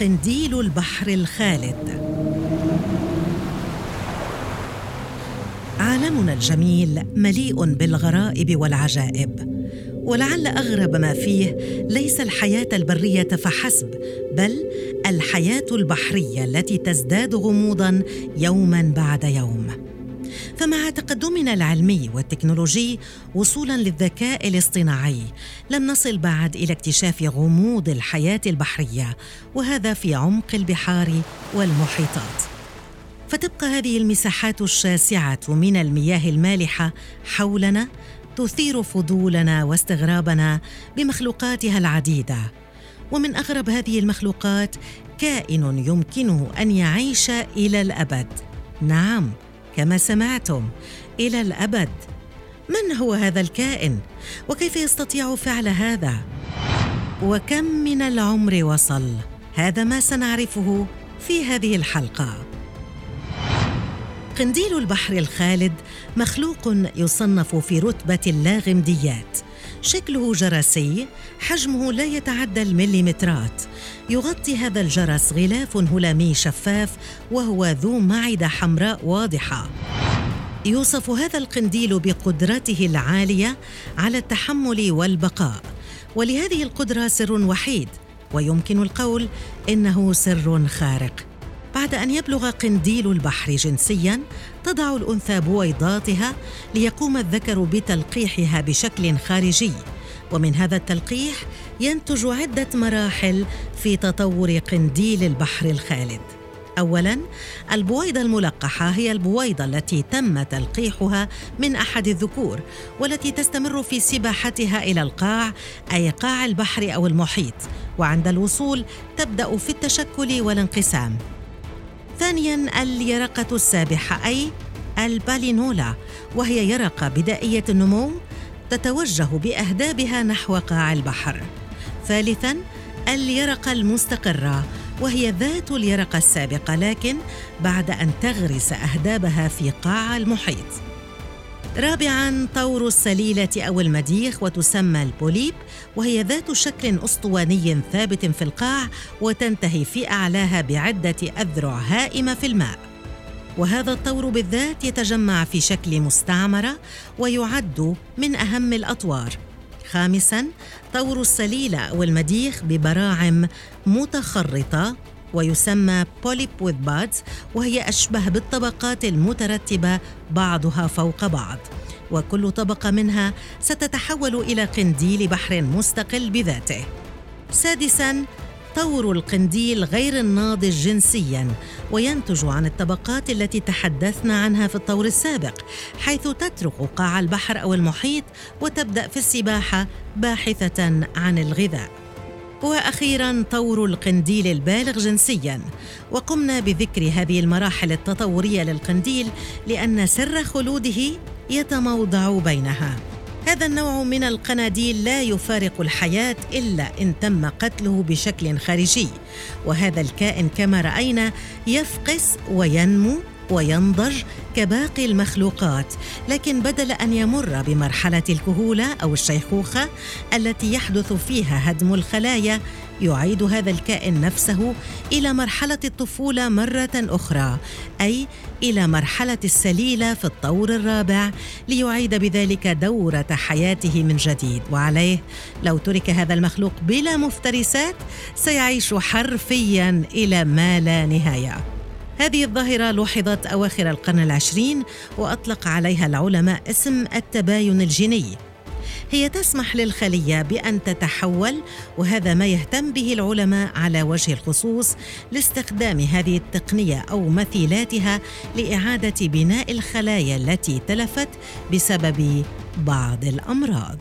قنديل البحر الخالد. عالمنا الجميل مليء بالغرائب والعجائب. ولعل أغرب ما فيه ليس الحياة البرية فحسب بل الحياة البحرية التي تزداد غموضا يوما بعد يوم. فمع تقدمنا العلمي والتكنولوجي وصولا للذكاء الاصطناعي لم نصل بعد إلى اكتشاف غموض الحياة البحرية وهذا في عمق البحار والمحيطات. فتبقى هذه المساحات الشاسعة من المياه المالحة حولنا تثير فضولنا واستغرابنا بمخلوقاتها العديدة. ومن أغرب هذه المخلوقات كائن يمكنه أن يعيش إلى الأبد. نعم. كما سمعتم. إلى الأبد. من هو هذا الكائن؟ وكيف يستطيع فعل هذا؟ وكم من العمر وصل؟ هذا ما سنعرفه في هذه الحلقة. قنديل البحر الخالد مخلوق يصنف في رتبة اللاغمديات. شكله جرسي حجمه لا يتعدى المليمترات. يغطي هذا الجرس غلاف هلامي شفاف وهو ذو معدة حمراء واضحة. يوصف هذا القنديل بقدرته العالية على التحمل والبقاء. ولهذه القدرة سر وحيد ويمكن القول إنه سر خارق. بعد أن يبلغ قنديل البحر جنسيا تضع الأنثى بويضاتها ليقوم الذكر بتلقيحها بشكل خارجي. ومن هذا التلقيح ينتج عدة مراحل في تطور قنديل البحر الخالد. اولا البويضة الملقحة هي البويضة التي تم تلقيحها من أحد الذكور والتي تستمر في سباحتها إلى القاع أي قاع البحر أو المحيط وعند الوصول تبدأ في التشكل والانقسام. ثانيا اليرقة السابحة أي البالينولا وهي يرقة بدائية النمو تتوجه بأهدابها نحو قاع البحر. ثالثا اليرقة المستقرة وهي ذات اليرقة السابقة لكن بعد أن تغرس أهدابها في قاع المحيط. رابعا طور السليلة أو المديخ وتسمى البوليب وهي ذات شكل أسطواني ثابت في القاع وتنتهي في أعلاها بعدة أذرع هائمة في الماء. وهذا الطور بالذات يتجمع في شكل مستعمرة ويعد من أهم الأطوار. خامسا طور السليلة أو المديخ ببراعم متخرطة ويسمى بوليب وذ بادز وهي أشبه بالطبقات المترتبة بعضها فوق بعض. وكل طبقة منها ستتحول إلى قنديل بحر مستقل بذاته. سادساً طور القنديل غير الناضج جنسيا وينتج عن الطبقات التي تحدثنا عنها في الطور السابق حيث تترك قاع البحر أو المحيط وتبدأ في السباحة باحثة عن الغذاء. وأخيرا طور القنديل البالغ جنسيا. وقمنا بذكر هذه المراحل التطورية للقنديل لأن سر خلوده يتموضع بينها. هذا النوع من القناديل لا يفارق الحياة إلا إن تم قتله بشكل خارجي. وهذا الكائن كما رأينا يفقس وينمو وينضج كباقي المخلوقات لكن بدل أن يمر بمرحلة الكهولة أو الشيخوخة التي يحدث فيها هدم الخلايا يعيد هذا الكائن نفسه إلى مرحلة الطفولة مرة أخرى أي إلى مرحلة السليلة في الطور الرابع ليعيد بذلك دورة حياته من جديد. وعليه لو ترك هذا المخلوق بلا مفترسات سيعيش حرفيا إلى ما لا نهاية. هذه الظاهرة لوحظت أواخر القرن العشرين وأطلق عليها العلماء اسم التباين الجيني. هي تسمح للخلية بأن تتحول وهذا ما يهتم به العلماء على وجه الخصوص لاستخدام هذه التقنية أو مثيلاتها لإعادة بناء الخلايا التي تلفت بسبب بعض الأمراض.